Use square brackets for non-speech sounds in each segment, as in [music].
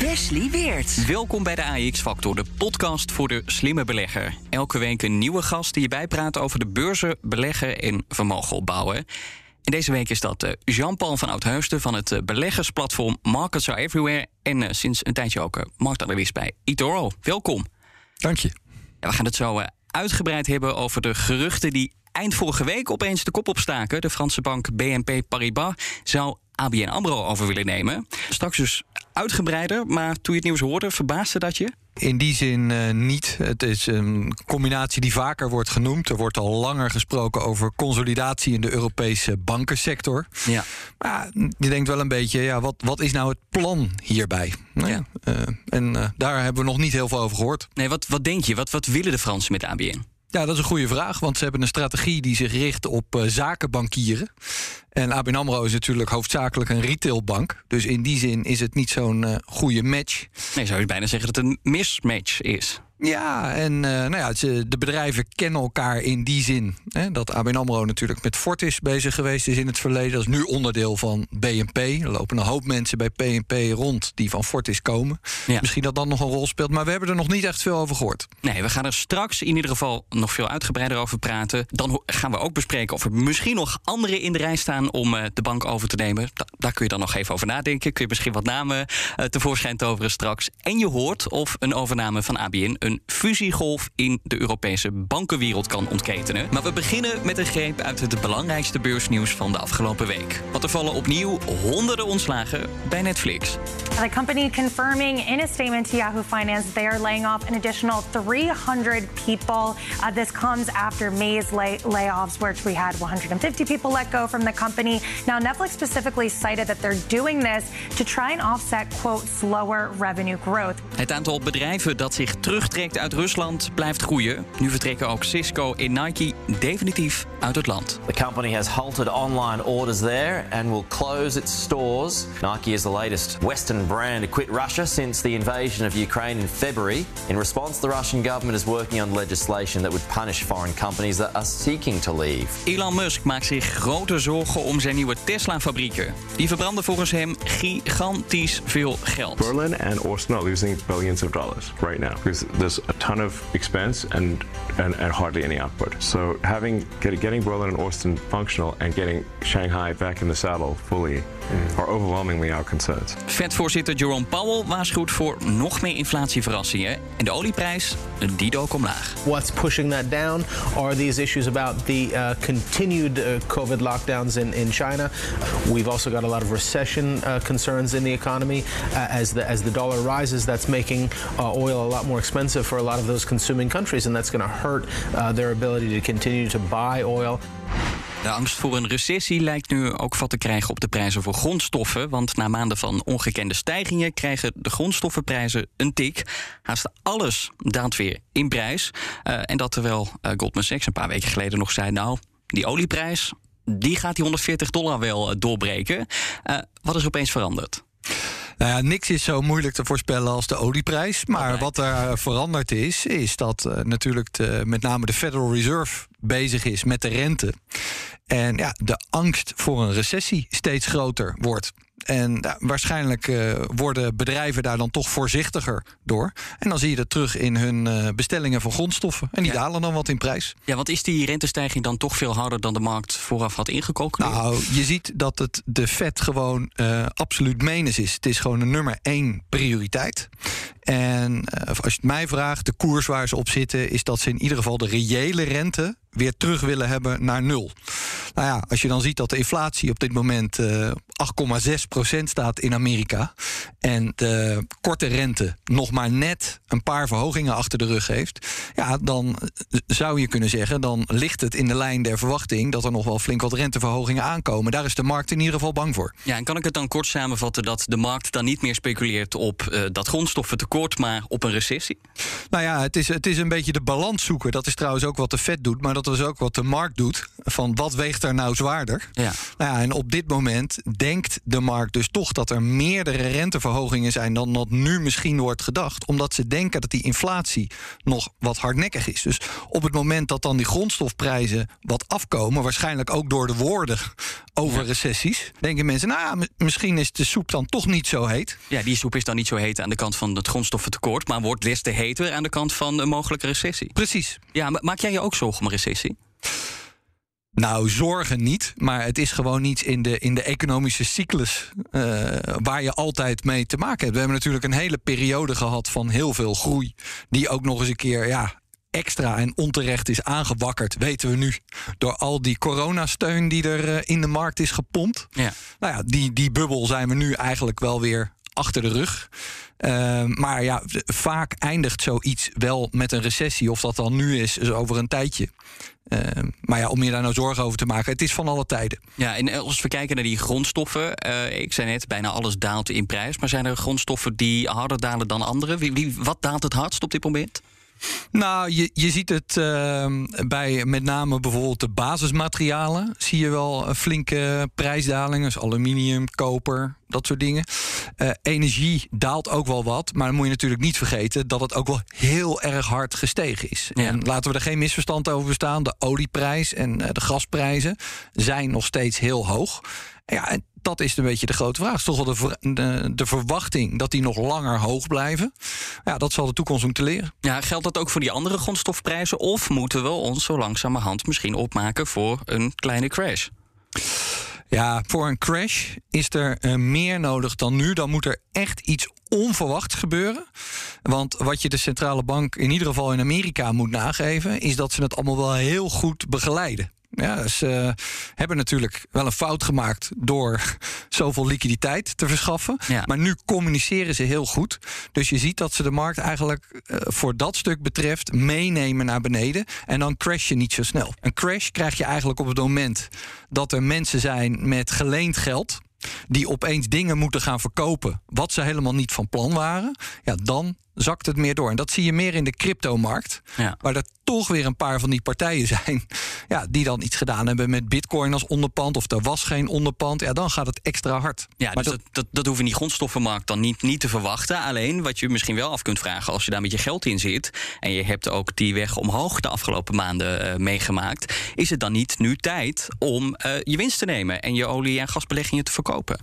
Wesley Weert. Welkom bij de AX Factor, de podcast voor de slimme belegger. Elke week een nieuwe gast die je bijpraat over de beurzen, beleggen en vermogen opbouwen. En deze week is dat eh, Jean-Paul van Oudheusden van het eh, beleggersplatform Markets Are Everywhere. En eh, sinds een tijdje ook marktanalist bij eToro. Welkom. Dank je. Ja, we gaan het zo uitgebreid hebben over de geruchten die eind vorige week opeens de kop opstaken. De Franse bank BNP Paribas zou ABN AMRO over willen nemen. Straks dus uitgebreider, maar toen je het nieuws hoorde, verbaasde dat je? In die zin uh, niet. Het is een combinatie die vaker wordt genoemd. Er wordt al langer gesproken over consolidatie in de Europese bankensector. Ja. Maar je denkt wel een beetje, ja, wat, wat is nou het plan hierbij? Nou, ja. Uh, en uh, daar hebben we nog niet heel veel over gehoord. Nee, wat, wat denk je? Wat, wat willen de Fransen met ABN? Ja, dat is een goede vraag, want ze hebben een strategie die zich richt op uh, zakenbankieren. En ABN AMRO is natuurlijk hoofdzakelijk een retailbank. Dus in die zin is het niet zo'n uh, goede match. Nee, zou je bijna zeggen dat het een mismatch is. Ja, en uh, nou ja, de bedrijven kennen elkaar in die zin. Hè, dat ABN AMRO natuurlijk met Fortis bezig geweest is in het verleden. Dat is nu onderdeel van BNP. Er lopen een hoop mensen bij BNP rond die van Fortis komen. Ja. Misschien dat dat nog een rol speelt. Maar we hebben er nog niet echt veel over gehoord. Nee, we gaan er straks in ieder geval nog veel uitgebreider over praten. Dan gaan we ook bespreken of er misschien nog anderen in de rij staan om uh, de bank over te nemen. Da daar kun je dan nog even over nadenken. Kun je misschien wat namen uh, tevoorschijn toveren straks. En je hoort of een overname van ABN een fusiegolf in de Europese bankenwereld kan ontketenen. Maar we beginnen met een greep uit het belangrijkste beursnieuws van de afgelopen week. Want er vallen opnieuw honderden ontslagen bij Netflix. The company confirming in a statement to Yahoo Finance they are laying off an additional 300 people. Uh, this comes after May's lay layoffs, which we had 150 people let go from the company. Now, Netflix specifically cited that they're doing this to try and offset, quote, slower revenue growth. Het aantal bedrijven dat zich terugtrekt uit Rusland blijft groeien. Nu vertrekken ook Cisco en Nike definitief uit het land. The company has halted online orders there and will close its stores. Nike is the latest Western brand to quit Russia since the invasion of Ukraine in February. In response, the Russian government is working on legislation that would punish foreign companies that are seeking to leave. Elon Musk maakt zich grote zorgen om zijn nieuwe Tesla-fabrieken. Die verbranden volgens hem gigantisch veel geld. Berlin and Austin are losing billions of dollars right now because a ton of expense and, and, and hardly any output. So having getting Berlin and Austin functional and getting Shanghai back in the saddle fully are overwhelmingly our concerns. Fed-voorzitter Jerome Powell waarschuwt voor nog meer inflatieverrassingen en de olieprijs die dook omlaag. What's pushing that down are these issues about the uh, continued uh, COVID lockdowns in, in China. We've also got a lot of recession uh, concerns in the economy. as the as the dollar rises, that's making oil a lot more expensive for a lot of those consuming countries, and that's going to hurt their ability to continue to buy oil. De angst voor een recessie lijkt nu ook vat te krijgen op de prijzen voor grondstoffen. Want na maanden van ongekende stijgingen krijgen de grondstoffenprijzen een tik. Haast alles daalt weer in prijs. Uh, en dat terwijl uh, Goldman Sachs een paar weken geleden nog zei: Nou, die olieprijs die gaat die 140 dollar wel uh, doorbreken. wat is opeens veranderd? Nou ja, niks is zo moeilijk te voorspellen als de olieprijs. Maar wat er veranderd is, is dat uh, natuurlijk de, met name de Federal Reserve bezig is met de rente. En ja, de angst voor een recessie steeds groter wordt. En ja, waarschijnlijk uh, worden bedrijven daar dan toch voorzichtiger door. En dan zie je dat terug in hun uh, bestellingen van grondstoffen. En die ja. dalen dan wat in prijs. Ja, want is die rentestijging dan toch veel harder dan de markt vooraf had ingecalculeerd? Nou, je ziet dat het de Fed gewoon uh, absoluut menens is. Het is gewoon een nummer één prioriteit. En als je het mij vraagt, de koers waar ze op zitten, is dat ze in ieder geval de reële rente weer terug willen hebben naar nul. Nou ja, als je dan ziet dat de inflatie op dit moment uh, 8,6% staat in Amerika. En de korte rente nog maar net een paar verhogingen achter de rug heeft. Ja, dan zou je kunnen zeggen, dan ligt het in de lijn der verwachting dat er nog wel flink wat renteverhogingen aankomen. Daar is de markt in ieder geval bang voor. Ja, en kan ik het dan kort samenvatten dat de markt dan niet meer speculeert op dat maar op een recessie? Nou ja, het is, het is een beetje de balans zoeken. Dat is trouwens ook wat de Fed doet, maar dat is ook wat de markt doet. Van wat weegt er nou zwaarder? Ja. Nou ja, en op dit moment denkt de markt dus toch dat er meerdere renteverhogingen zijn dan dat nu misschien wordt gedacht. Omdat ze denken dat die inflatie nog wat hardnekkig is. Dus op het moment dat dan die grondstofprijzen wat afkomen, waarschijnlijk ook door de woorden over recessies, denken mensen, nou, misschien is de soep dan toch niet zo heet. Ja, die soep is dan niet zo heet aan de kant van het grondstoffentekort, maar wordt des te heter aan de kant van een mogelijke recessie. Precies. Ja, maak jij je ook zorgen om een recessie? Nou, zorgen niet. Maar het is gewoon niet in de, in de economische cyclus uh, waar je altijd mee te maken hebt. We hebben natuurlijk een hele periode gehad van heel veel groei. Die ook nog eens een keer ja, extra en onterecht is aangewakkerd, weten we nu. Door al die coronasteun die er uh, in de markt is gepompt. Ja. Nou ja, die, die bubbel zijn we nu eigenlijk wel weer achter de rug. Uh, maar ja, vaak eindigt zoiets wel met een recessie. Of dat dan nu is, over een tijdje. Uh, maar ja, om je daar nou zorgen over te maken, het is van alle tijden. Ja, en als we kijken naar die grondstoffen, uh, ik zei net, bijna alles daalt in prijs. Maar zijn er grondstoffen die harder dalen dan andere? Wie, wat daalt het hardst op dit moment? Nou, je, je ziet het uh, bij met name bijvoorbeeld de basismaterialen. Zie je wel flinke prijsdalingen. Dus aluminium, koper, dat soort dingen. Uh, energie daalt ook wel wat. Maar dan moet je natuurlijk niet vergeten dat het ook wel heel erg hard gestegen is. Ja. En laten we er geen misverstand over bestaan. De olieprijs en uh, de gasprijzen zijn nog steeds heel hoog. Ja, en dat is een beetje de grote vraag. Is toch wel de, ver, de, de, verwachting dat die nog langer hoog blijven? Ja, dat zal de toekomst moeten leren. Ja, geldt dat ook voor die andere grondstofprijzen? Of moeten we ons zo langzamerhand misschien opmaken voor een kleine crash? Ja, voor een crash is er uh, meer nodig dan nu. Dan moet er echt iets onverwachts gebeuren. Want wat je de centrale bank in ieder geval in Amerika moet nageven, is dat ze het allemaal wel heel goed begeleiden. Ja, ze hebben natuurlijk wel een fout gemaakt door zoveel liquiditeit te verschaffen. Ja. Maar nu communiceren ze heel goed. Dus je ziet dat ze de markt eigenlijk uh, voor dat stuk betreft meenemen naar beneden. En dan crash je niet zo snel. Een crash krijg je eigenlijk op het moment dat er mensen zijn met geleend geld die opeens dingen moeten gaan verkopen wat ze helemaal niet van plan waren, ja, dan zakt het meer door. En dat zie je meer in de cryptomarkt, ja. waar er toch weer een paar van die partijen [laughs] zijn ja, die dan iets gedaan hebben met bitcoin als onderpand of er was geen onderpand, ja, dan gaat het extra hard. Ja, maar dus dat, dat, dat hoeven die grondstoffenmarkt dan niet, niet te verwachten. Alleen wat je misschien wel af kunt vragen als je daar met je geld in zit en je hebt ook die weg omhoog de afgelopen maanden uh, meegemaakt, is het dan niet nu tijd om uh, je winst te nemen en je olie- en gasbeleggingen te verkopen?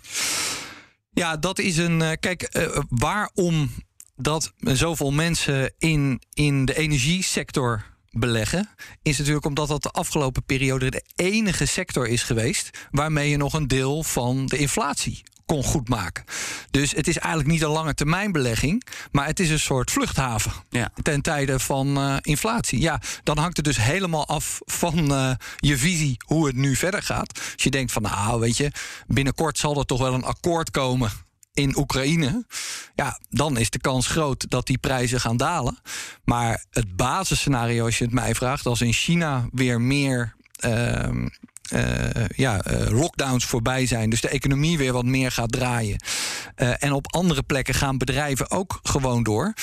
Ja, dat is een. Uh, kijk, waarom dat zoveel mensen in, in de energiesector beleggen, is natuurlijk omdat dat de afgelopen periode de enige sector is geweest waarmee je nog een deel van de inflatie kon goedmaken. Dus het is eigenlijk niet een lange termijn belegging, maar het is een soort vluchthaven ja. ten tijde van uh, inflatie. Ja, dan hangt het dus helemaal af van uh, je visie hoe het nu verder gaat. Als je denkt van nou, weet je, binnenkort zal er toch wel een akkoord komen in Oekraïne, ja, dan is de kans groot dat die prijzen gaan dalen. Maar het basisscenario, als je het mij vraagt, als in China weer meer. Uh, uh, ja, uh, lockdowns voorbij zijn. Dus de economie weer wat meer gaat draaien. Uh, en op andere plekken gaan bedrijven ook gewoon door.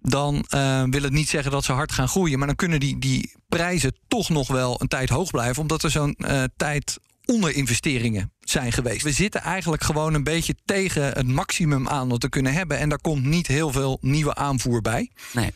Dan wil het niet zeggen dat ze hard gaan groeien. Maar dan kunnen die, die prijzen toch nog wel een tijd hoog blijven. Omdat er zo'n tijd onderinvesteringen zijn geweest. We zitten eigenlijk gewoon een beetje tegen het maximum aan wat we kunnen hebben. En daar komt niet heel veel nieuwe aanvoer bij. Nee.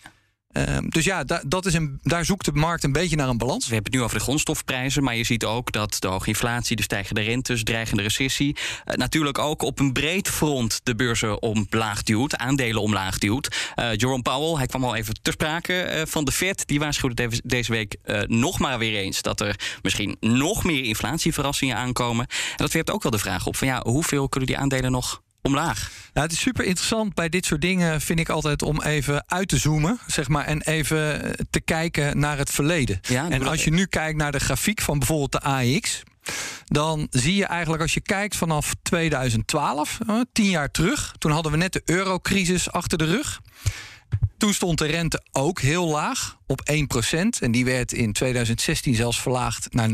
Uh, dus ja, da dat is een, daar zoekt de markt een beetje naar een balans. We hebben het nu over de grondstofprijzen, maar je ziet ook dat de hoge inflatie, de stijgende rentes, dreigende recessie, uh, natuurlijk ook op een breed front de beurzen omlaag duwt, aandelen omlaag duwt. Uh, Jerome Powell, hij kwam al even ter sprake uh, van de Fed, die waarschuwde de deze week nog maar weer eens dat er misschien nog meer inflatieverrassingen aankomen. En dat werpt ook wel de vraag op van ja, hoeveel kunnen die aandelen nog omlaag. Nou, het is super interessant bij dit soort dingen, vind ik altijd, om even uit te zoomen, zeg maar, en even te kijken naar het verleden. Ja, en als je nu kijkt naar de grafiek van bijvoorbeeld de AEX, dan zie je eigenlijk als je kijkt vanaf 2012, eh, tien jaar terug, toen hadden we net de eurocrisis achter de rug. Toen stond de rente ook heel laag, op 1%. En die werd in 2016 zelfs verlaagd naar 0%.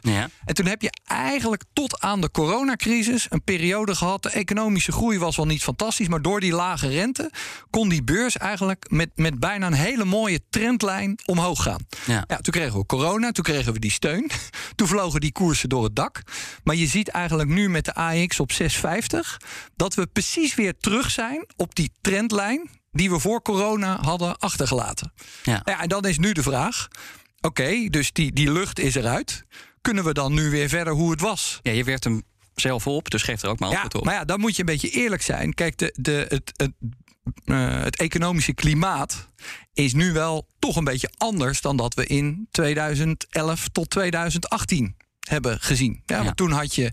Ja. En toen heb je eigenlijk tot aan de coronacrisis een periode gehad. De economische groei was wel niet fantastisch, maar door die lage rente kon die beurs eigenlijk met, met bijna een hele mooie trendlijn omhoog gaan. Ja. Ja, toen kregen we corona, toen kregen we die steun. [laughs] Toen vlogen die koersen door het dak. Maar je ziet eigenlijk nu met de AX op 650 dat we precies weer terug zijn op die trendlijn die we voor corona hadden achtergelaten. Ja. Ja, en dan is nu de vraag: oké, dus die, die lucht is eruit. Kunnen we dan nu weer verder hoe het was? ja, je werkt hem zelf op, dus geef er ook maar Ja, antwoord op. maar ja, dan moet je een beetje eerlijk zijn. Kijk, de, de, het, het, eh, het economische klimaat is nu wel toch een beetje anders dan dat we in 2011 tot 2018 hebben gezien. Ja, Ja. Want toen had je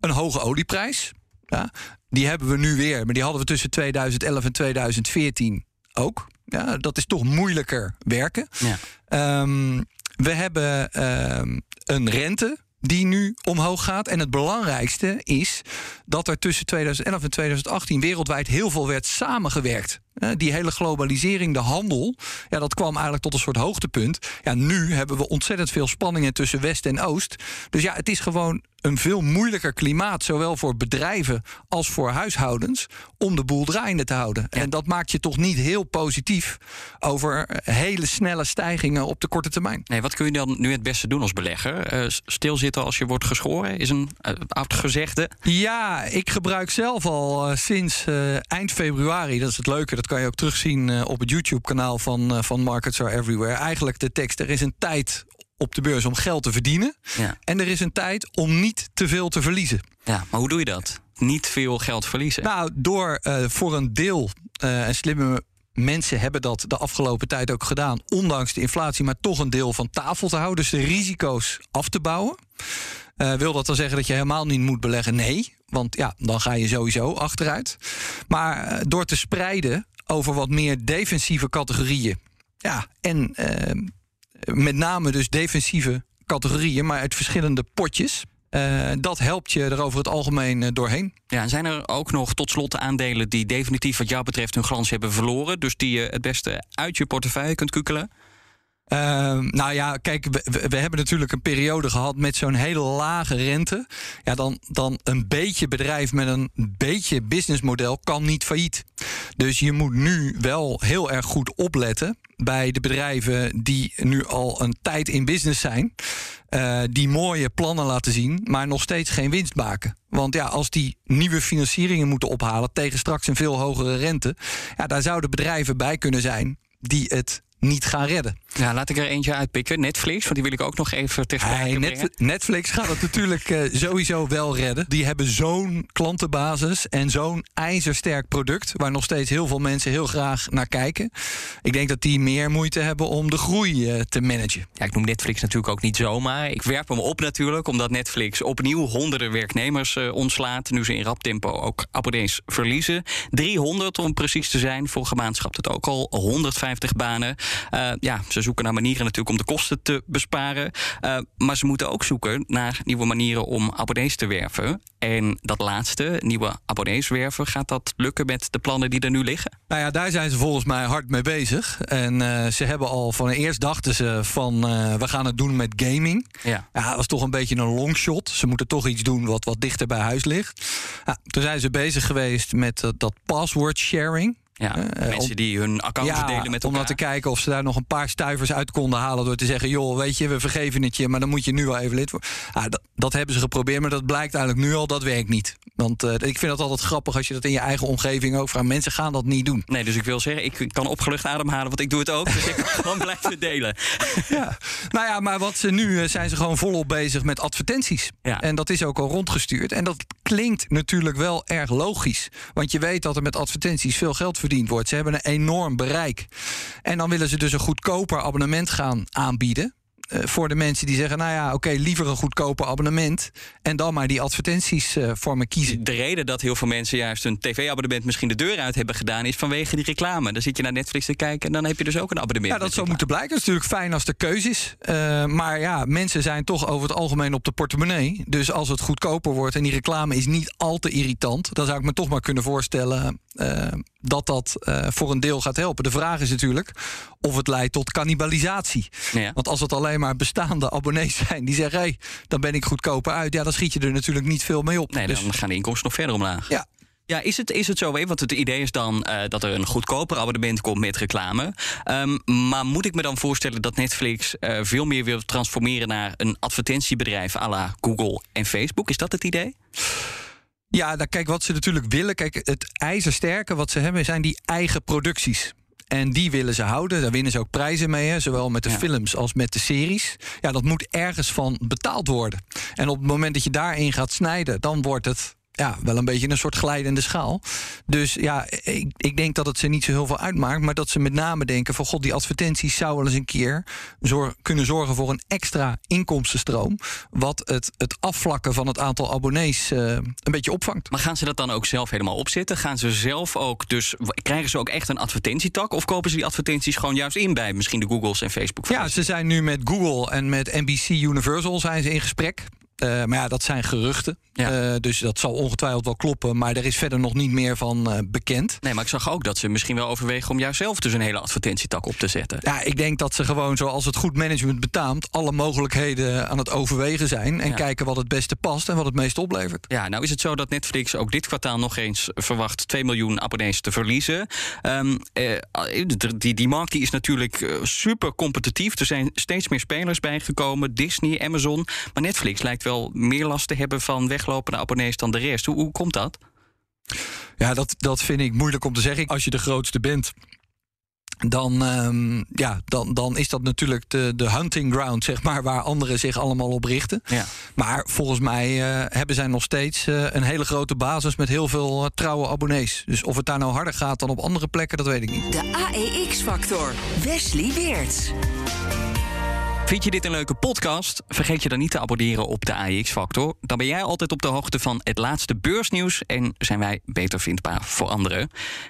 een hoge olieprijs. Ja, die hebben we nu weer, maar die hadden we tussen 2011 en 2014 ook. Ja, dat is toch moeilijker werken. Ja. Ehm, we hebben ehm, een rente die nu omhoog gaat. En het belangrijkste is dat er tussen 2011 en 2018 wereldwijd heel veel werd samengewerkt. Eh, Die hele globalisering, de handel, ja, dat kwam eigenlijk tot een soort hoogtepunt. Ja, nu hebben we ontzettend veel spanningen tussen West en Oost. Dus ja, het is gewoon een veel moeilijker klimaat, zowel voor bedrijven als voor huishoudens, om de boel draaiende te houden. En dat maakt je toch niet heel positief over hele snelle stijgingen op de korte termijn. Nee, wat kun je dan nu het beste doen als belegger? Eh, s- stilzitten als je wordt geschoren is een eh, oud gezegde. Ja, ik gebruik zelf al eh, sinds eh, eind februari, dat is het leuke, dat kan je ook terugzien eh, op het YouTube-kanaal van, eh, van Markets Are Everywhere. Eigenlijk de tekst: er is een tijd op de beurs om geld te verdienen. Ja. En er is een tijd om niet te veel te verliezen. ja, maar hoe doe je dat? Niet veel geld verliezen. Nou, door eh, voor een deel, en slimme mensen hebben dat de afgelopen tijd ook gedaan, ondanks de inflatie, maar toch een deel van tafel te houden. Dus de risico's af te bouwen. Wil dat dan zeggen dat je helemaal niet moet beleggen? Nee, want ja, dan ga je sowieso achteruit. Maar door te spreiden over wat meer defensieve categorieën. Ja, en eh, met name dus defensieve categorieën, maar uit verschillende potjes. eh, dat helpt je er over het algemeen eh, doorheen. Ja, en zijn er ook nog tot slot de aandelen die definitief wat jou betreft hun glans hebben verloren? Dus die je het beste uit je portefeuille kunt kukelen? Ehm, nou ja, kijk, we, hebben natuurlijk een periode gehad met zo'n hele lage rente. Ja, dan, dan een beetje bedrijf met een beetje businessmodel kan niet failliet. Dus je moet nu wel heel erg goed opletten bij de bedrijven die nu al een tijd in business zijn. eh, die mooie plannen laten zien, maar nog steeds geen winst maken. Want ja, als die nieuwe financieringen moeten ophalen tegen straks een veel hogere rente, ja, daar zouden bedrijven bij kunnen zijn die het niet gaan redden. Ja, laat ik er eentje uitpikken. Netflix, want die wil ik ook nog even sprake Hey. Net- Netflix gaat het natuurlijk eh, sowieso wel redden. Die hebben zo'n klantenbasis en zo'n ijzersterk product... waar nog steeds heel veel mensen heel graag naar kijken. Ik denk dat die meer moeite hebben om de groei eh, te managen. Ja, ik noem Netflix natuurlijk ook niet zomaar. Ik werp hem op natuurlijk, omdat Netflix opnieuw honderden werknemers eh, ontslaat. Nu ze in rap tempo ook abonnees verliezen. 300 om precies te zijn. Vorige maand het ook al 150 banen. Ja, ze zoeken naar manieren natuurlijk om de kosten te besparen. Eh, maar ze moeten ook zoeken naar nieuwe manieren om abonnees te werven. En dat laatste, nieuwe abonnees werven, gaat dat lukken met de plannen die er nu liggen? Nou ja, daar zijn ze volgens mij hard mee bezig. En eh, ze hebben al van eerst dachten ze van eh, we gaan het doen met gaming. Ja. Ja, dat was toch een beetje een longshot. Ze moeten toch iets doen wat wat dichter bij huis ligt. Ja, toen zijn ze bezig geweest met dat password sharing. Ja, Eh, mensen om- die hun accounts delen met om elkaar. dan te kijken of ze daar nog een paar stuivers uit konden halen... door te zeggen, joh, weet je, we vergeven het je... maar dan moet je nu wel even lid worden. Ah, dat, dat hebben ze geprobeerd, maar dat blijkt eigenlijk nu al, dat werkt niet. Want eh, ik vind dat altijd grappig als je dat in je eigen omgeving ook vraagt. Mensen gaan dat niet doen. Nee, dus ik wil zeggen, ik kan opgelucht ademhalen, want ik doe het ook. Dus ik kan gewoon blijven delen. [laughs] Ja. Nou ja, maar wat ze nu eh, zijn ze gewoon volop bezig met advertenties. Ja. En dat is ook al rondgestuurd. En dat klinkt natuurlijk wel erg logisch. Want je weet dat er met advertenties veel geld verdiend wordt. Ze hebben een enorm bereik. En dan willen ze dus een goedkoper abonnement gaan aanbieden. Eh, voor de mensen die zeggen: Nou ja, oké, liever een goedkoper abonnement. En dan maar die advertenties uh, voor me kiezen. De reden dat heel veel mensen juist een tv-abonnement misschien de deur uit hebben gedaan, is vanwege die reclame. Dan zit je naar Netflix te kijken en dan heb je dus ook een abonnement. Ja, dat zou moeten blijken. Het is natuurlijk fijn als er keuze is. Uh, maar ja, mensen zijn toch over het algemeen op de portemonnee. Dus als het goedkoper wordt en die reclame is niet al te irritant, dan zou ik me toch maar kunnen voorstellen dat dat uh, voor een deel gaat helpen. De vraag is natuurlijk of het leidt tot cannibalisatie. Ja. Want als het alleen maar bestaande abonnees [laughs] zijn die zeggen: hé, hey, dan ben ik goedkoper uit, ja, dan schiet je er natuurlijk niet veel mee op. Nee, dus... dan gaan de inkomsten nog verder omlaag. Ja. Ja, is het, is het zo? Want het idee is dan uh, dat er een goedkoper abonnement komt met reclame. Um, maar moet ik me dan voorstellen dat Netflix uh, veel meer wil transformeren naar een advertentiebedrijf à la Google en Facebook? Is dat het idee? Ja, nou, kijk, wat ze natuurlijk willen. Kijk, het ijzersterke wat ze hebben zijn die eigen producties. En die willen ze houden. Daar winnen ze ook prijzen mee, hè? zowel met de ja. films als met de series. Ja, dat moet ergens van betaald worden. En op het moment dat je daarin gaat snijden, dan wordt het ja, wel een beetje een soort glijdende schaal. Dus ja, ik, ik denk dat het ze niet zo heel veel uitmaakt. Maar dat ze met name denken van god, die advertenties zou wel eens een keer kunnen zorgen voor een extra inkomstenstroom. Wat het, het afvlakken van het aantal abonnees uh, een beetje opvangt. Maar gaan ze dat dan ook zelf helemaal opzetten? Gaan ze zelf ook dus krijgen ze ook echt een advertentietak? Of kopen ze die advertenties gewoon juist in bij misschien de Googles en Facebook? Ja, ze zijn nu met Google en met NBC Universal zijn ze in gesprek. Uh, maar ja, dat zijn geruchten. Ja. Uh, dus dat zal ongetwijfeld wel kloppen. Maar er is verder nog niet meer van uh, bekend. Nee, maar ik zag ook dat ze misschien wel overwegen om juist zelf dus een hele advertentietak op te zetten. Ja, ik denk dat ze gewoon, zoals het goed management betaamt, alle mogelijkheden aan het overwegen zijn. En ja. kijken wat het beste past en wat het meest oplevert. Ja, nou is het zo dat Netflix ook dit kwartaal nog eens verwacht 2 miljoen abonnees te verliezen. Um, die, die markt die is natuurlijk super competitief. Er zijn steeds meer spelers bijgekomen. Disney, Amazon. Maar Netflix lijkt wel meer last te hebben van weglopende abonnees dan de rest. Hoe, hoe komt dat? Ja, dat, dat vind ik moeilijk om te zeggen. Als je de grootste bent, dan, um, ja, dan, dan is dat natuurlijk de, de hunting ground, zeg maar, waar anderen zich allemaal op richten. Ja. Maar volgens mij uh, hebben zij nog steeds uh, een hele grote basis met heel veel uh, trouwe abonnees. Dus of het daar nou harder gaat dan op andere plekken, dat weet ik niet. De AEX-factor. Wesley Weerts. Vind je dit een leuke podcast? Vergeet je dan niet te abonneren op de AX Factor. Dan ben jij altijd op de hoogte van het laatste beursnieuws en zijn wij beter vindbaar voor anderen.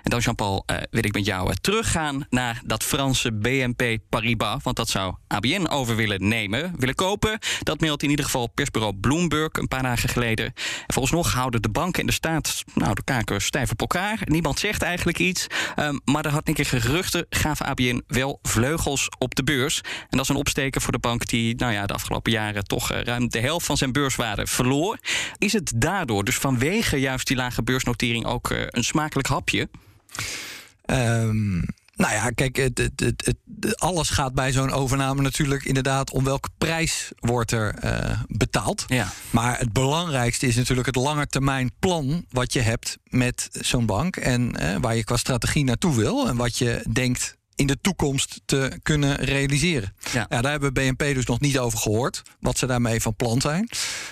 En dan, Jean-Paul, uh, wil ik met jou uh, teruggaan naar dat Franse BNP Paribas. Want dat zou ABN over willen nemen, willen kopen. Dat meldt in ieder geval persbureau Bloomberg een paar dagen geleden. En volgens nog houden de banken en de staat nou, de kaken stijf op elkaar. Niemand zegt eigenlijk iets. Um, maar er een keer geruchten, gaven ABN wel vleugels op de beurs. En dat is een opsteken voor de bank die nou ja, de afgelopen jaren toch ruim de helft van zijn beurswaarde verloor. Is het daardoor, dus vanwege juist die lage beursnotering, ook een smakelijk hapje? Um, nou ja, kijk, het, het, het, alles gaat bij zo'n overname natuurlijk inderdaad om welke prijs wordt er uh, betaald. Ja. Maar het belangrijkste is natuurlijk het langetermijn plan wat je hebt met zo'n bank en uh, waar je qua strategie naartoe wil en wat je denkt in de toekomst te kunnen realiseren. Ja. ja. daar hebben we BNP dus nog niet over gehoord. Wat ze daarmee van plan zijn.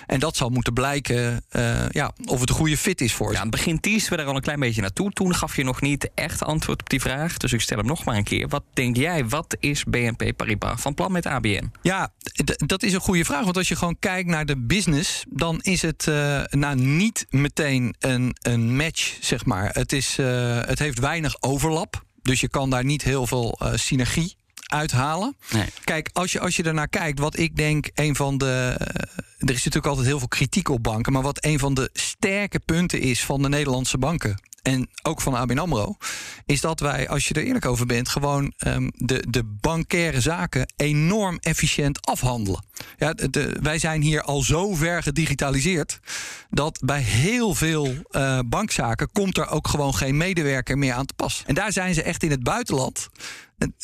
En dat zal moeten blijken uh, ja, of het een goede fit is voor ja, ze. Begin teasen we daar al een klein beetje naartoe. Toen gaf je nog niet echt antwoord op die vraag. Dus ik stel hem nog maar een keer. Wat denk jij? Wat is BNP Paribas van plan met ABN? Ja, dat is een goede vraag. Want als je gewoon kijkt naar de business... dan is het uh, nou niet meteen een, een match, zeg maar. Het, is, uh, het heeft weinig overlap. Dus je kan daar niet heel veel uh, synergie uithalen. Nee. Kijk, als je, als je ernaar kijkt, wat ik denk een van de. Uh, er is natuurlijk altijd heel veel kritiek op banken. Maar wat een van de sterke punten is van de Nederlandse banken. En ook van ABN AMRO. Is dat wij, als je er eerlijk over bent, gewoon um, de, de bankaire zaken enorm efficiënt afhandelen. Ja, de, wij zijn hier al zo ver gedigitaliseerd. dat bij heel veel uh, bankzaken komt er ook gewoon geen medewerker meer aan te pas. En daar zijn ze echt in het buitenland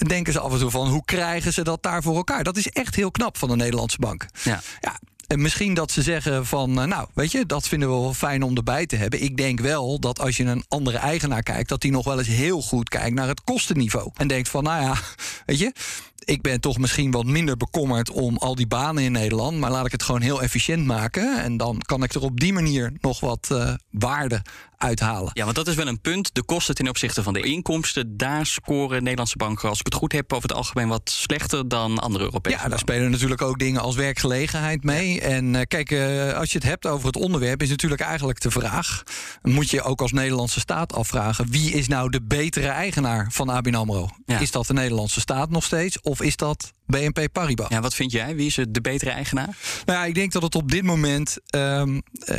denken ze af en toe van hoe krijgen ze dat daar voor elkaar? Dat is echt heel knap van de Nederlandse bank. Ja. ja en misschien dat ze zeggen van, nou, weet je, dat vinden we wel fijn om erbij te hebben. Ik denk wel dat als je een andere eigenaar kijkt, dat die nog wel eens heel goed kijkt naar het kostenniveau. En denkt van, nou ja, [laughs] weet je, ik ben toch misschien wat minder bekommerd om al die banen in Nederland. Maar laat ik het gewoon heel efficiënt maken. En dan kan ik er op die manier nog wat uh, waarde uithalen. Ja, want dat is wel een punt. De kosten ten opzichte van de inkomsten, daar scoren Nederlandse banken, als ik het goed heb, over het algemeen wat slechter dan andere Europese Ja, daar spelen natuurlijk ook dingen als werkgelegenheid mee. En uh, kijk, uh, als je het hebt over het onderwerp, is natuurlijk eigenlijk de vraag: moet je ook als Nederlandse staat afvragen wie is nou de betere eigenaar van ABN Amro? Ja. Is dat de Nederlandse staat nog steeds, of is dat BNP Paribas? Ja, wat vind jij? Wie is de betere eigenaar? Nou ja, ik denk dat het op dit moment um, uh,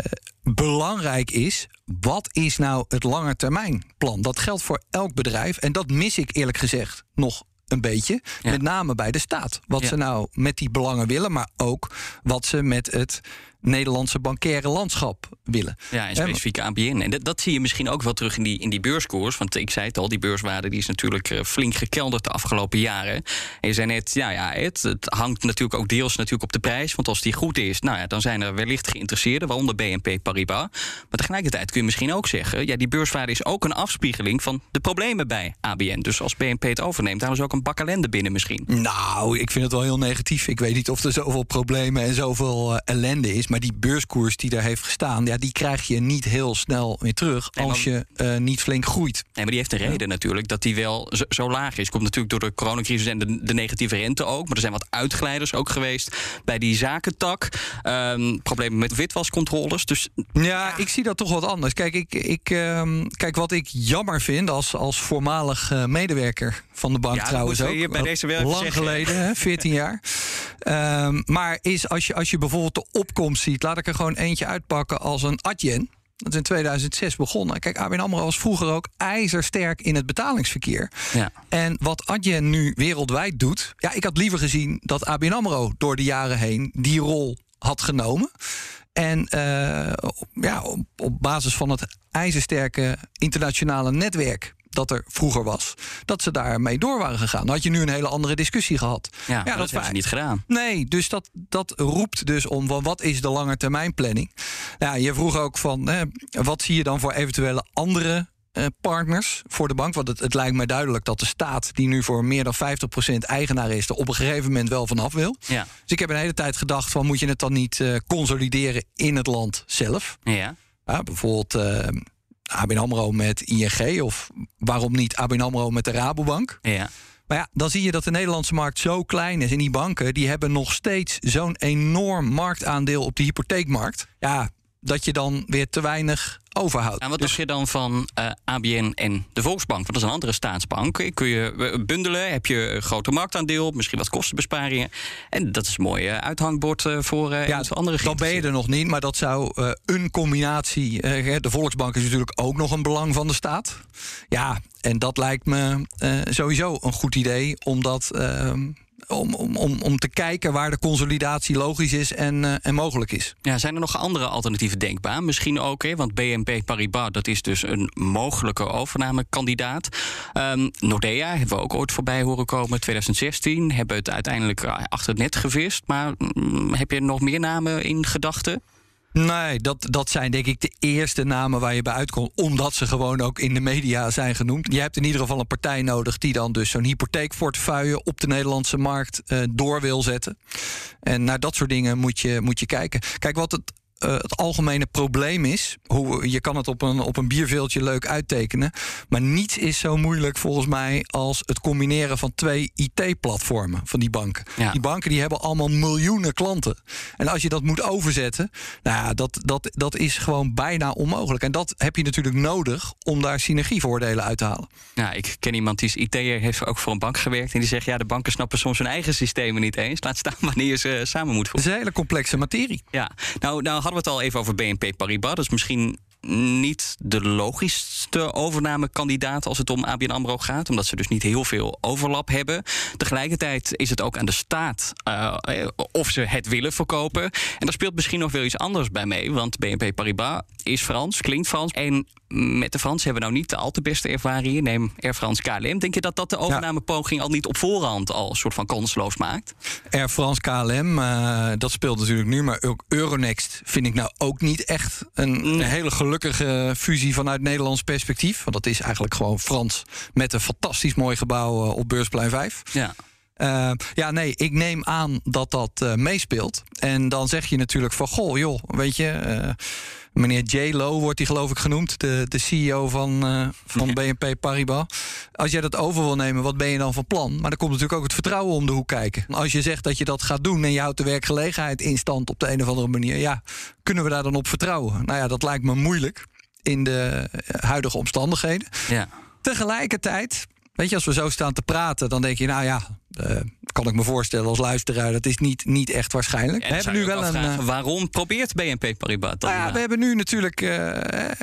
belangrijk is. Wat is nou het langetermijnplan? Dat geldt voor elk bedrijf. En dat mis ik eerlijk gezegd nog een beetje. Ja. Met name bij de staat. Wat ja. ze nou met die belangen willen, maar ook wat ze met het Nederlandse bankaire landschap willen. Ja, en specifiek ABN. En dat, dat, zie je misschien ook wel terug in die, in die beurskoers. Want ik zei het al, die beurswaarde die is natuurlijk uh, flink gekelderd de afgelopen jaren. En je zei net, ja, ja het, het, hangt natuurlijk ook deels natuurlijk op de prijs. Want als die goed is, nou ja, dan zijn er wellicht geïnteresseerden, waaronder BNP Paribas. Maar tegelijkertijd kun je misschien ook zeggen, ja, die beurswaarde is ook een afspiegeling van de problemen bij ABN. Dus als BNP het overneemt, dan is ook een bak ellende binnen misschien. Nou, ik vind het wel heel negatief. Ik weet niet of er zoveel problemen en zoveel uh, ellende is. Maar die beurskoers die daar heeft gestaan, ja, die krijg je niet heel snel weer terug nee, als je uh, niet flink groeit. Nee, maar die heeft een reden ja. natuurlijk dat die wel zo, zo, laag is. Komt natuurlijk door de coronacrisis en de, de, negatieve rente ook. Maar er zijn wat uitglijders ook geweest bij die zakentak. Um, problemen met witwascontroles. Dus ja, ja, ik zie dat toch wat anders. Kijk, ik, ik, um, kijk wat ik jammer vind als, als voormalig uh, medewerker van de bank ja, trouwens ook. Hier bij deze wel lang zeggen. geleden, hè, 14 jaar. Um, maar is als je, als je bijvoorbeeld de opkomst ziet, laat ik er gewoon eentje uitpakken als een Adyen. Dat is in 2006 begonnen. Kijk, ABN AMRO was vroeger ook ijzersterk in het betalingsverkeer. Ja. En wat Adyen nu wereldwijd doet... Ja, ik had liever gezien dat ABN AMRO door de jaren heen die rol had genomen. En uh, ja, op, op basis van het ijzersterke internationale netwerk dat er vroeger was, dat ze daarmee door waren gegaan. Dan had je nu een hele andere discussie gehad. Ja, ja dat, dat hebben ze niet gedaan. Nee, dus dat, dat roept dus om wat is de langetermijnplanning? Ja, je vroeg ook van hè, wat zie je dan voor eventuele andere uh, partners voor de bank. Want het, het, lijkt mij duidelijk dat de staat, die nu voor meer dan 50% eigenaar is, er op een gegeven moment wel vanaf wil. Ja. Dus ik heb een hele tijd gedacht: van moet je het dan niet uh, consolideren in het land zelf? Ja. ja bijvoorbeeld. Uh, ABN AMRO met ING of waarom niet ABN AMRO met de Rabobank. Ja. Maar ja, dan zie je dat de Nederlandse markt zo klein is. En die banken die hebben nog steeds zo'n enorm marktaandeel op de hypotheekmarkt. Ja, dat je dan weer te weinig overhoudt. En wat dus... dacht je dan van uh, ABN en de Volksbank? Want dat is een andere staatsbank. Kun je bundelen, heb je een groter marktaandeel, misschien wat kostenbesparingen. En dat is een mooi uh, uithangbord uh, voor ja, andere Dan ben je er nog niet, maar dat zou een combinatie... de Volksbank is natuurlijk ook nog een belang van de staat. Ja, en dat lijkt me sowieso een goed idee, omdat ehm, om, om, om, om te kijken waar de consolidatie logisch is en, uh, en mogelijk is. Ja, zijn er nog andere alternatieven denkbaar? Misschien ook, hè, want BNP Paribas dat is dus een mogelijke overnamekandidaat. Um, Nordea hebben we ook ooit voorbij horen komen. 2016 hebben het uiteindelijk achter het net gevist. Maar mm, heb je nog meer namen in gedachten? Nee, dat, dat zijn denk ik de eerste namen waar je bij uitkomt. Omdat ze gewoon ook in de media zijn genoemd. Je hebt in ieder geval een partij nodig die dan dus zo'n hypotheekportefeuille op de Nederlandse markt uh, door wil zetten. En naar dat soort dingen moet je, moet je kijken. Kijk, wat het uh, het algemene probleem is. Hoe, je kan het op een, op een bierveeltje leuk uittekenen. Maar niets is zo moeilijk volgens mij als het combineren van twee IT-platformen van die banken. Ja. Die banken die hebben allemaal miljoenen klanten. En als je dat moet overzetten, nou ja, dat, dat, dat is gewoon bijna onmogelijk. En dat heb je natuurlijk nodig om daar synergievoordelen uit te halen. Ja, ik ken iemand die is IT'er, heeft ook voor een bank gewerkt. En die zegt, ja, de banken snappen soms hun eigen systemen niet eens. Laat staan [laughs] wanneer je ze samen moet voegen. Het is een hele complexe materie. Ja, nou, nou hadden we het al even over BNP Paribas. Is misschien niet de logischste overnamekandidaat als het om ABN AMRO gaat. Omdat ze dus niet heel veel overlap hebben. Tegelijkertijd is het ook aan de staat uh, of ze het willen verkopen. En daar speelt misschien nog wel iets anders bij mee. Want BNP Paribas is Frans, klinkt Frans. En met de Fransen hebben we nou niet de al te beste ervaringen. Neem Air France KLM. Denk je dat dat de overnamepoging al niet op voorhand al een soort van kansloos maakt? Air France KLM, uh, dat speelt natuurlijk nu. Maar ook Euronext vind ik nou ook niet echt een, een hele gelukkige fusie vanuit Nederlands perspectief. Want dat is eigenlijk gewoon Frans met een fantastisch mooi gebouw uh, op Beursplein 5. Ja. Uh, ja, nee, ik neem aan dat dat uh, meespeelt. En dan zeg je natuurlijk van, goh, joh, weet je... Uh, Meneer J. Lo wordt hij geloof ik genoemd, de, de CEO van, uh, van BNP Paribas. Als jij dat over wil nemen, wat ben je dan van plan? Maar dan komt natuurlijk ook het vertrouwen om de hoek kijken. Als je zegt dat je dat gaat doen en je houdt de werkgelegenheid in stand op de een of andere manier, ja, kunnen we daar dan op vertrouwen? Nou ja, dat lijkt me moeilijk in de huidige omstandigheden. Ja. Tegelijkertijd Weet je, als we zo staan te praten, dan denk je, nou ja, uh, kan ik me voorstellen als luisteraar, dat is niet, niet echt waarschijnlijk. we hebben nu wel een. Uh, waarom probeert BNP Paribas dat? Nou ja, we hebben nu natuurlijk, uh,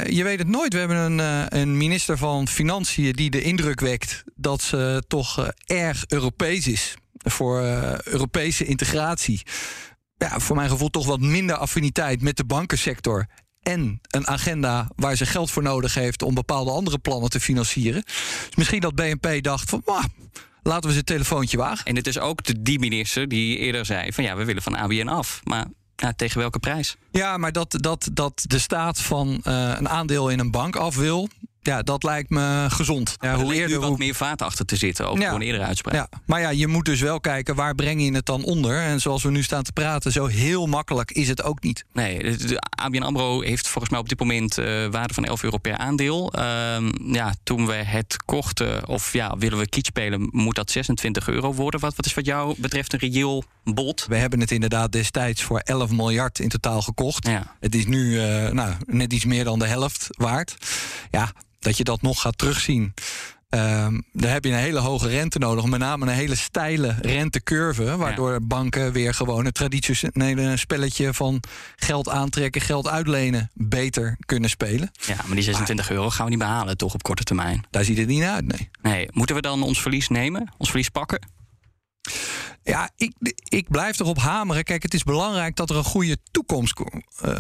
je weet het nooit, we hebben een, een minister van Financiën die de indruk wekt dat ze toch erg Europees is voor Europese integratie. Ja, voor mijn gevoel toch wat minder affiniteit met de bankensector en een agenda waar ze geld voor nodig heeft om bepaalde andere plannen te financieren. Dus misschien dat BNP dacht van. laten we ze telefoontje wagen. En het is ook de, die minister die eerder zei: van ja, we willen van ABN af. Maar ja, tegen welke prijs? Ja, maar dat, dat, dat de staat van uh, een aandeel in een bank af wil, ja, dat lijkt me gezond. Ja, hoe eerder wat meer vaat achter te zitten, ook ja, een eerdere uitspraak. Ja, maar ja, je moet dus wel kijken waar breng je het dan onder. En zoals we nu staan te praten, zo heel makkelijk is het ook niet. Nee, de ABN AMRO heeft volgens mij op dit moment uh, waarde van 11 euro per aandeel. Uh, ja, toen we het kochten, of ja, willen we kiet spelen, moet dat 26 euro worden. Wat, wat is wat jou betreft een reëel bod? We hebben het inderdaad destijds voor 11 miljard in totaal gekocht. Ja. Het is nu uh, nou, net iets meer dan de helft waard. Ja, dat je dat nog gaat terugzien. Um, daar heb je een hele hoge rente nodig, met name een hele steile rentecurve, waardoor banken weer gewoon het traditionele spelletje van geld aantrekken, geld uitlenen beter kunnen spelen. Ja, maar die 26 euro gaan we niet behalen, toch op korte termijn? Daar ziet het niet uit, nee. Nee, moeten we dan ons verlies nemen, ons verlies pakken? Ja, ik, ik blijf erop hameren. Kijk, het is belangrijk dat er een goede toekomst uh,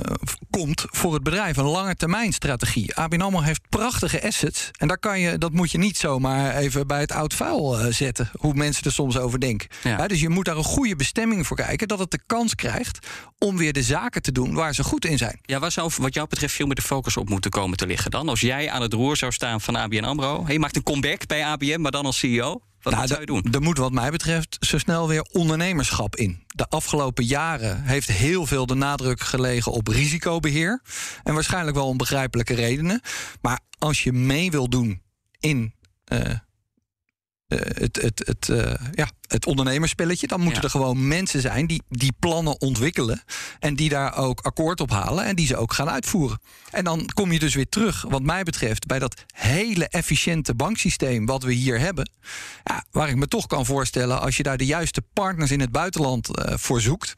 komt voor het bedrijf. Een lange termijn strategie. ABN AMRO heeft prachtige assets. En daar kan je, dat moet je niet zomaar even bij het oud vuil uh, zetten. Hoe mensen er soms over denken. Ja. Ja, dus je moet daar een goede bestemming voor kijken. Dat het de kans krijgt om weer de zaken te doen waar ze goed in zijn. Ja, waar zou wat jou betreft veel meer de focus op moeten komen te liggen dan? Als jij aan het roer zou staan van ABN AMRO. Je maakt een comeback bij ABN, maar dan als CEO. Wat, nou, zou je doen? Er moet wat mij betreft zo snel weer ondernemerschap in. De afgelopen jaren heeft heel veel de nadruk gelegen op risicobeheer. En waarschijnlijk wel om begrijpelijke redenen. Maar als je mee wil doen in uh, uh, het, het, het, uh, ja, het ondernemerspelletje. Dan moeten Ja. er gewoon mensen zijn die die plannen ontwikkelen. En die daar ook akkoord op halen. En die ze ook gaan uitvoeren. En dan kom je dus weer terug, wat mij betreft, bij dat hele efficiënte banksysteem wat we hier hebben. Ja, waar ik me toch kan voorstellen, als je daar de juiste partners in het buitenland eh, voor zoekt.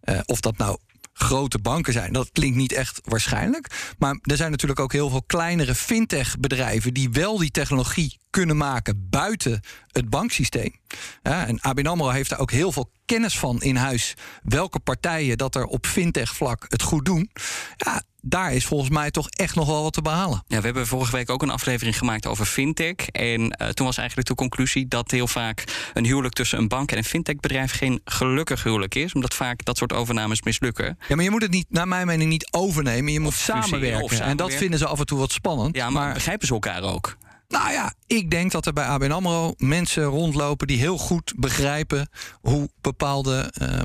eh, of dat nou grote banken zijn. Dat klinkt niet echt waarschijnlijk. Maar er zijn natuurlijk ook heel veel kleinere fintech-bedrijven die wel die technologie kunnen maken buiten het banksysteem. En ABN AMRO heeft daar ook heel veel kennis van in huis. Welke partijen dat er op fintech-vlak het goed doen. Ja, daar is volgens mij toch echt nog wel wat te behalen. Ja, we hebben vorige week ook een aflevering gemaakt over fintech. En eh, toen was eigenlijk de conclusie dat heel vaak een huwelijk tussen een bank en een fintechbedrijf geen gelukkig huwelijk is. Omdat vaak dat soort overnames mislukken. Ja, maar je moet het niet, naar mijn mening, niet overnemen. Je moet samenwerken. of En dat vinden ze af en toe wat spannend. Ja, maar, begrijpen ze elkaar ook? Nou ja, ik denk dat er bij ABN AMRO mensen rondlopen... die heel goed begrijpen hoe bepaalde eh,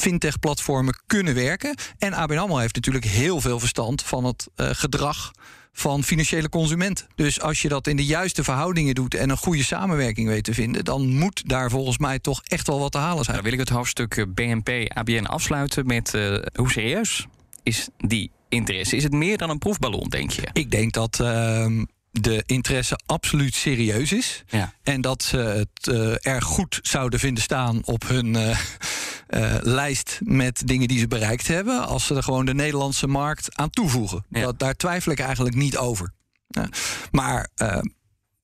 fintech-platformen kunnen werken. En ABN AMRO heeft natuurlijk heel veel verstand van het eh, gedrag van financiële consumenten. Dus als je dat in de juiste verhoudingen doet... en een goede samenwerking weet te vinden... dan moet daar volgens mij toch echt wel wat te halen zijn. Dan wil ik het hoofdstuk eh, BNP ABN afsluiten met eh, hoe serieus is die interesse? Is het meer dan een proefballon, denk je? Ik denk dat ehm, de interesse absoluut serieus is. Ja. En dat ze het eh, erg goed zouden vinden staan op hun eh, lijst met dingen die ze bereikt hebben. Als ze er gewoon de Nederlandse markt aan toevoegen. Ja. Dat, daar twijfel ik eigenlijk niet over. Ja. Maar eh,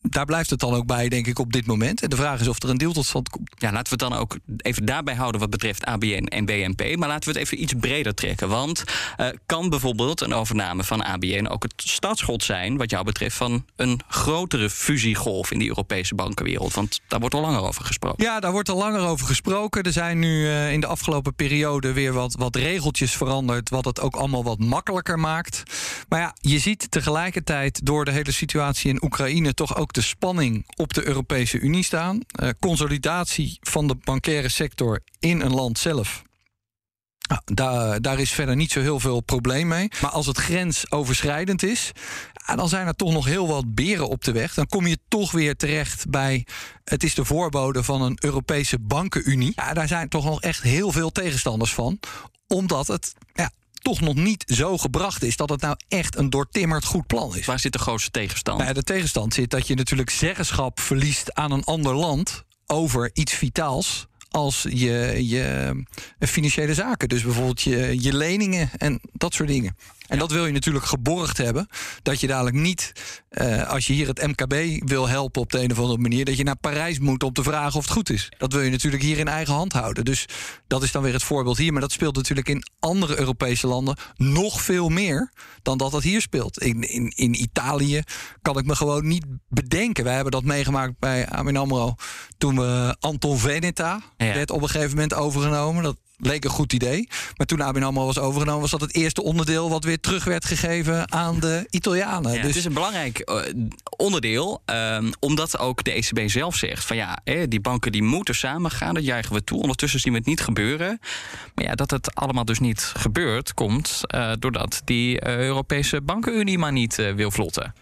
daar blijft het dan ook bij, denk ik, op dit moment. En de vraag is of er een deal tot stand komt. Ja, laten we het dan ook even daarbij houden wat betreft ABN en BNP. Maar laten we het even iets breder trekken. Want eh, kan bijvoorbeeld een overname van ABN ook het startschot zijn, wat jou betreft, van een grotere fusiegolf in die Europese bankenwereld? Want daar wordt al langer over gesproken. Ja, daar wordt al langer over gesproken. Er zijn nu eh, in de afgelopen periode weer wat, wat regeltjes veranderd. Wat het ook allemaal wat makkelijker maakt. Maar ja, je ziet tegelijkertijd door de hele situatie in Oekraïne toch ook de spanning op de Europese Unie staan. Eh, consolidatie van de bankaire sector in een land zelf. Nou, daar, daar is verder niet zo heel veel probleem mee. Maar als het grensoverschrijdend is, dan zijn er toch nog heel wat beren op de weg. Dan kom je toch weer terecht bij. Het is de voorbode van een Europese bankenunie. Ja, daar zijn toch nog echt heel veel tegenstanders van. Omdat het ja, toch nog niet zo gebracht is dat het nou echt een doortimmerd goed plan is. Waar zit de grootste tegenstand? Nou, de tegenstand zit dat je natuurlijk zeggenschap verliest aan een ander land over iets vitaals als je, je financiële zaken. Dus bijvoorbeeld je, je leningen en dat soort dingen. En dat wil je natuurlijk geborgd hebben. Dat je dadelijk niet, uh, als je hier het MKB wil helpen op de een of andere manier, dat je naar Parijs moet om te vragen of het goed is. Dat wil je natuurlijk hier in eigen hand houden. Dus dat is dan weer het voorbeeld hier. Maar dat speelt natuurlijk in andere Europese landen nog veel meer dan dat dat hier speelt. In, in, in Italië kan ik me gewoon niet bedenken. Wij hebben dat meegemaakt bij Amin Amro toen we Anton Veneta ja. werd op een gegeven moment overgenomen. Dat leek een goed idee. Maar toen ABN AMRO was overgenomen... was dat het eerste onderdeel wat weer terug werd gegeven aan de Italianen. dus... Het is een belangrijk eh, onderdeel, uh, omdat ook de ECB zelf zegt... van ja, die banken die moeten samen gaan, dat juichen we toe. Ondertussen zien we het niet gebeuren. Maar ja, dat het allemaal dus niet gebeurt... komt uh, doordat die Europese bankenunie maar niet wil vlotten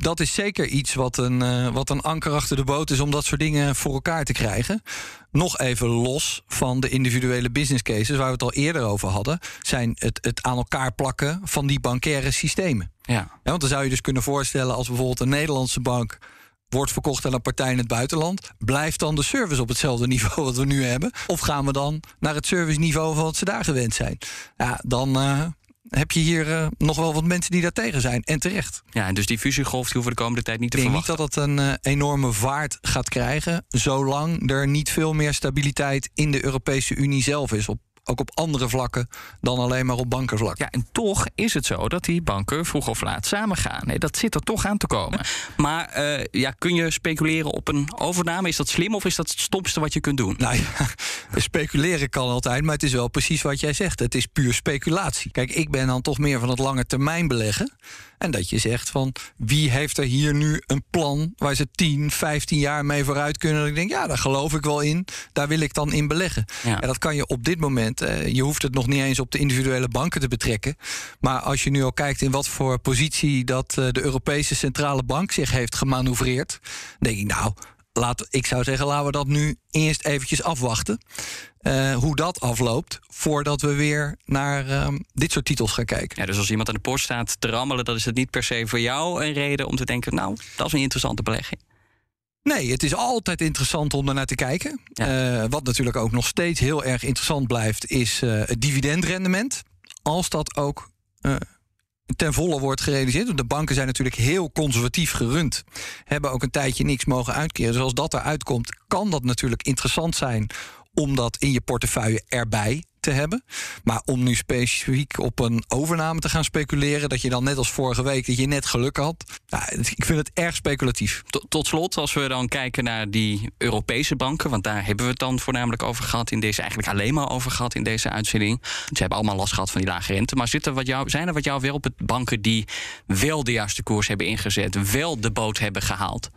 dat is zeker iets wat een, uh, wat een anker achter de boot is om dat soort dingen voor elkaar te krijgen. Nog even los van de individuele business cases waar we het al eerder over hadden, zijn het, het aan elkaar plakken van die bankaire systemen. Ja. ja. Want dan zou je dus kunnen voorstellen als bijvoorbeeld een Nederlandse bank wordt verkocht aan een partij in het buitenland, blijft dan de service op hetzelfde [laughs] niveau wat we nu hebben? Of gaan we dan naar het serviceniveau van wat ze daar gewend zijn? Ja, dan, uh, heb je hier uh, nog wel wat mensen die daar tegen zijn. En terecht. Ja, en dus die fusiegolf die hoeven de komende tijd niet te Ik denk verwachten. niet dat het een uh, enorme vaart gaat krijgen... zolang er niet veel meer stabiliteit in de Europese Unie zelf is... op ook op andere vlakken dan alleen maar op bankenvlak. Ja, en toch is het zo dat die banken vroeg of laat samen gaan. Nee, dat zit er toch aan te komen. Maar uh, ja, kun je speculeren op een overname? Is dat slim of is dat het stomste wat je kunt doen? Nou ja, [laughs] speculeren kan altijd, maar het is wel precies wat jij zegt. Het is puur speculatie. Kijk, ik ben dan toch meer van het lange termijn beleggen. En dat je zegt van wie heeft er hier nu een plan waar ze 10, 15 jaar mee vooruit kunnen. ik denk, ja, daar geloof ik wel in. Daar wil ik dan in beleggen. Ja. En dat kan je op dit moment. Uh, je hoeft het nog niet eens op de individuele banken te betrekken. Maar als je nu al kijkt in wat voor positie dat uh, de Europese Centrale Bank zich heeft gemanoeuvreerd. denk ik, nou, laat, ik zou zeggen, laten we dat nu eerst eventjes afwachten. Uh, hoe dat afloopt, voordat we weer naar uh, dit soort titels gaan kijken. Ja, dus als iemand aan de poort staat te rammelen, dan is het niet per se voor jou een reden om te denken: nou, dat is een interessante belegging. Nee, het is altijd interessant om naar te kijken. Ja. Uh, wat natuurlijk ook nog steeds heel erg interessant blijft, is het dividendrendement. Als dat ook ten volle wordt gerealiseerd. Want de banken zijn natuurlijk heel conservatief gerund. Hebben ook een tijdje niks mogen uitkeren. Dus als dat eruit komt, kan dat natuurlijk interessant zijn om dat in je portefeuille erbij te hebben. Maar om nu specifiek op een overname te gaan speculeren, dat je dan net als vorige week dat je net geluk had. Ik vind het erg speculatief. Tot, tot, slot, als we dan kijken naar die Europese banken, want daar hebben we het dan voornamelijk over gehad in deze, eigenlijk alleen maar over gehad in deze uitzending. Ze hebben allemaal last gehad van die lage rente. Maar zitten wat jou, zijn er wat jou wel op het banken die wel de juiste koers hebben ingezet, wel de boot hebben gehaald?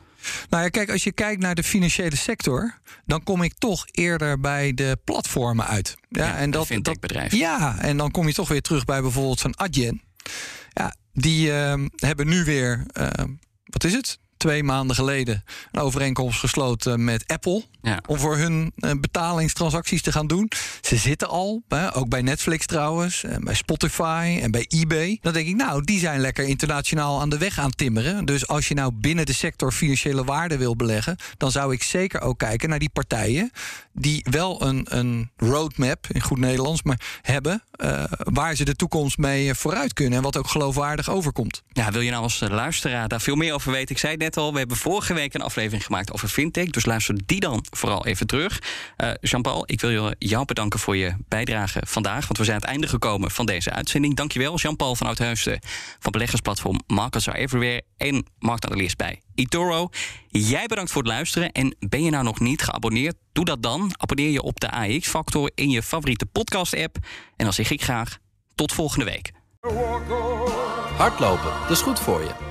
Nou ja, kijk, als je kijkt naar de financiële sector, dan kom ik toch eerder bij de platformen uit. Ja, ja en dat fintech-bedrijf. Ja, en dan kom je toch weer terug bij bijvoorbeeld zo'n Adyen. Ja, die uh, hebben nu weer, uh, wat is het? Twee maanden geleden een overeenkomst gesloten met Apple. Ja. Om voor hun uh, betalingstransacties te gaan doen. Ze zitten al, hè, ook bij Netflix trouwens, en bij Spotify en bij eBay. Dan denk ik, nou, die zijn lekker internationaal aan de weg aan timmeren. Dus als je nou binnen de sector financiële waarde wil beleggen, dan zou ik zeker ook kijken naar die partijen die wel een, een roadmap, in goed Nederlands, maar hebben uh, waar ze de toekomst mee vooruit kunnen en wat ook geloofwaardig overkomt. Ja, wil je nou als luisteraar daar veel meer over weten? Ik zei het we hebben vorige week een aflevering gemaakt over fintech, dus luister die dan vooral even terug. Uh, Jean-Paul, ik wil jou bedanken voor je bijdrage vandaag. Want we zijn aan het einde gekomen van deze uitzending. Dankjewel, Jean-Paul van Oudheusden van beleggersplatform Markets Are Everywhere en marktanalist bij eToro. Jij bedankt voor het luisteren. En ben je nou nog niet geabonneerd? Doe dat dan. Abonneer je op de AX-factor in je favoriete podcast-app. En dan zeg ik graag tot volgende week. Hardlopen, dat is goed voor je.